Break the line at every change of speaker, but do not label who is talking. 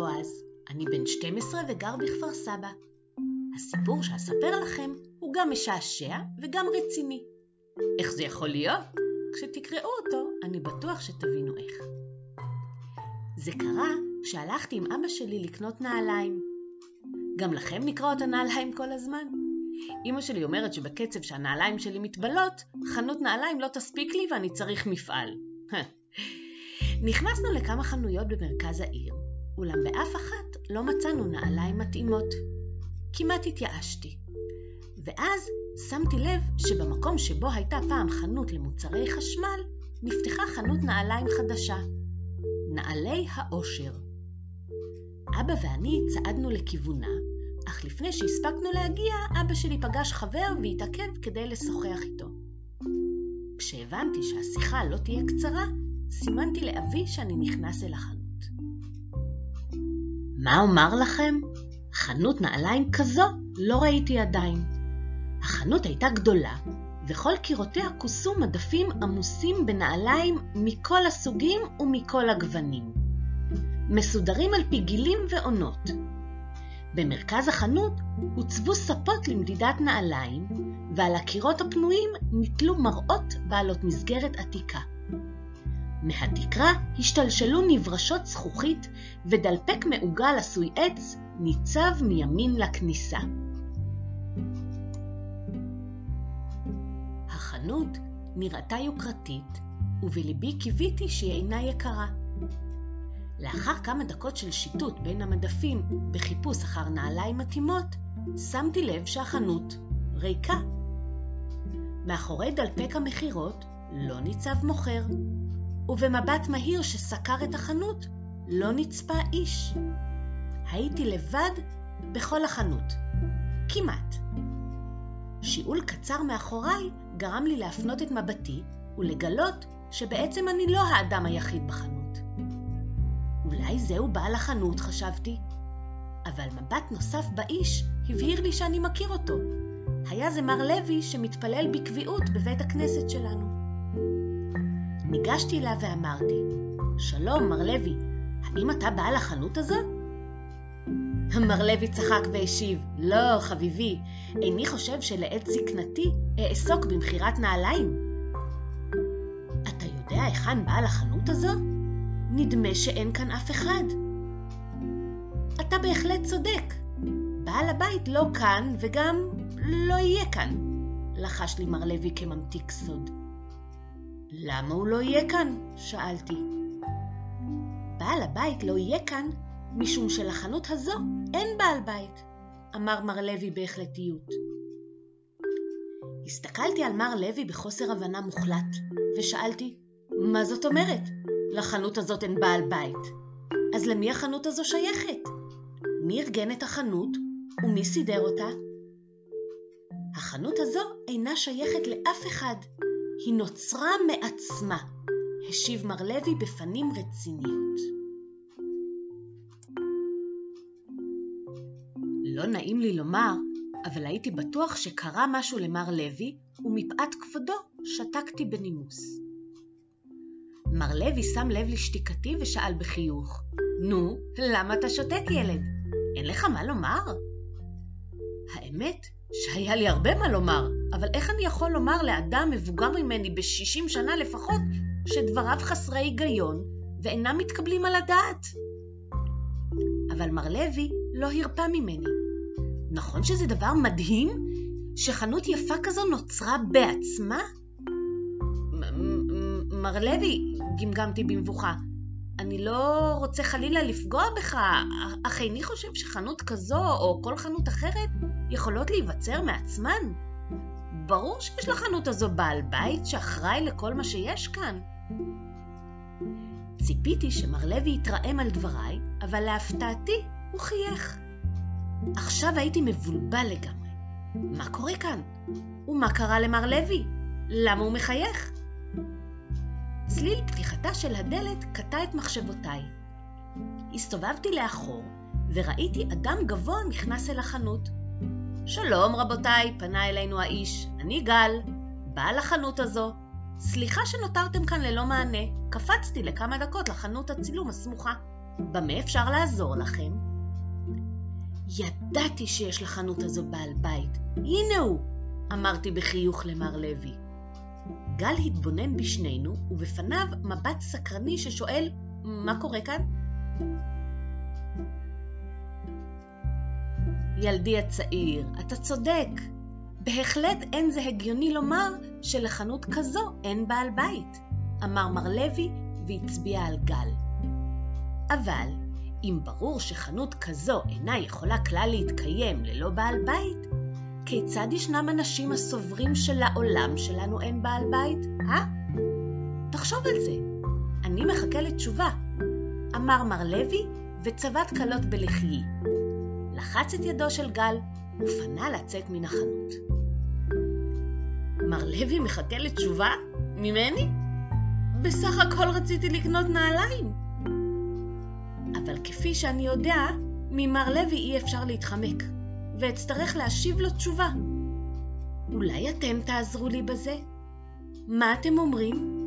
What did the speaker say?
בועז, אני בן 12 וגר בכפר סבא. הסיפור שאספר לכם הוא גם משעשע וגם רציני. איך זה יכול להיות? כשתקראו אותו, אני בטוח שתבינו איך. זה קרה כשהלכתי עם אבא שלי לקנות נעליים. גם לכם נקראות הנעליים כל הזמן? אמא שלי אומרת שבקצב שהנעליים שלי מתבלות, חנות נעליים לא תספיק לי ואני צריך מפעל. נכנסנו לכמה חנויות במרכז העיר, אולם באף אחת לא מצאנו נעליים מתאימות. כמעט התייאשתי. ואז שמתי לב שבמקום שבו הייתה פעם חנות למוצרי חשמל, נפתחה חנות נעליים חדשה. נעלי האושר. אבא ואני צעדנו לכיוונה, אך לפני שהספקנו להגיע, אבא שלי פגש חבר והתעכב כדי לשוחח איתו. כשהבנתי שהשיחה לא תהיה קצרה, סימנתי לאבי שאני נכנס אל החנות. מה אומר לכם? חנות נעליים כזו לא ראיתי עדיין. החנות הייתה גדולה, וכל קירותיה כוסו מדפים עמוסים בנעליים מכל הסוגים ומכל הגוונים. מסודרים על פי גילים ועונות. במרכז החנות הוצבו ספות למדידת נעליים, ועל הקירות הפנויים נתלו מראות בעלות מסגרת עתיקה. מהתקרה השתלשלו נברשות זכוכית, ודלפק מעוגל עשוי עץ ניצב מימין לכניסה. החנות נראתה יוקרתית, ובלבי קיוויתי שהיא אינה יקרה. לאחר כמה דקות של שיטוט בין המדפים בחיפוש אחר נעליים מתאימות, שמתי לב שהחנות ריקה. מאחורי דלפק המכירות לא ניצב מוכר, ובמבט מהיר שסקר את החנות לא נצפה איש. הייתי לבד בכל החנות. כמעט. שיעול קצר מאחוריי גרם לי להפנות את מבטי ולגלות שבעצם אני לא האדם היחיד בחנות. אולי זהו בעל החנות, חשבתי. אבל מבט נוסף באיש הבהיר לי שאני מכיר אותו. היה זה מר לוי שמתפלל בקביעות בבית הכנסת שלנו. ניגשתי אליו ואמרתי, שלום, מר לוי, האם אתה בעל החנות הזו? מר לוי צחק והשיב, לא, חביבי, איני חושב שלעת זקנתי אעסוק במכירת נעליים. אתה יודע היכן בעל החנות הזו? נדמה שאין כאן אף אחד. אתה בהחלט צודק. בעל הבית לא כאן וגם לא יהיה כאן, לחש לי מר לוי כממתיק סוד. למה הוא לא יהיה כאן? שאלתי. בעל הבית לא יהיה כאן משום שלחנות הזו אין בעל בית, אמר מר לוי בהחלטיות. הסתכלתי על מר לוי בחוסר הבנה מוחלט, ושאלתי, מה זאת אומרת? לחנות הזאת אין בעל בית. אז למי החנות הזו שייכת? מי ארגן את החנות ומי סידר אותה? החנות הזו אינה שייכת לאף אחד, היא נוצרה מעצמה, השיב מר לוי בפנים רציניות. לא נעים לי לומר, אבל הייתי בטוח שקרה משהו למר לוי, ומפאת כבודו שתקתי בנימוס. מר לוי שם לב לשתיקתי ושאל בחיוך, נו, למה אתה שותק ילד? אין לך מה לומר? האמת שהיה לי הרבה מה לומר, אבל איך אני יכול לומר לאדם מבוגר ממני ב-60 שנה לפחות, שדבריו חסרי היגיון ואינם מתקבלים על הדעת? אבל מר לוי לא הרפה ממני. נכון שזה דבר מדהים שחנות יפה כזו נוצרה בעצמה? מר לוי, גמגמתי במבוכה, אני לא רוצה חלילה לפגוע בך, אך איני חושב שחנות כזו או כל חנות אחרת יכולות להיווצר מעצמן. ברור שיש לחנות הזו בעל בית שאחראי לכל מה שיש כאן. ציפיתי שמר לוי יתרעם על דבריי, אבל להפתעתי הוא חייך. עכשיו הייתי מבולבל לגמרי. מה קורה כאן? ומה קרה למר לוי? למה הוא מחייך? צליל פתיחתה של הדלת קטע את מחשבותיי. הסתובבתי לאחור וראיתי אדם גבוה נכנס אל החנות. שלום רבותיי, פנה אלינו האיש, אני גל, בעל החנות הזו. סליחה שנותרתם כאן ללא מענה, קפצתי לכמה דקות לחנות הצילום הסמוכה. במה אפשר לעזור לכם? ידעתי שיש לחנות הזו בעל בית. הנה הוא! אמרתי בחיוך למר לוי. גל התבונן בשנינו, ובפניו מבט סקרני ששואל, מה קורה כאן? ילדי הצעיר, אתה צודק. בהחלט אין זה הגיוני לומר שלחנות כזו אין בעל בית, אמר מר לוי והצביע על גל. אבל אם ברור שחנות כזו אינה יכולה כלל להתקיים ללא בעל בית, כיצד ישנם אנשים הסוברים שלעולם שלנו אין בעל בית, אה? תחשוב על זה. אני מחכה לתשובה, אמר מר לוי וצבט כלות בלחיי. לחץ את ידו של גל ופנה לצאת מן החנות. מר לוי מחכה לתשובה? ממני? בסך הכל רציתי לקנות נעליים. אבל כפי שאני יודע, ממר לוי אי אפשר להתחמק, ואצטרך להשיב לו תשובה. אולי אתם תעזרו לי בזה? מה אתם אומרים?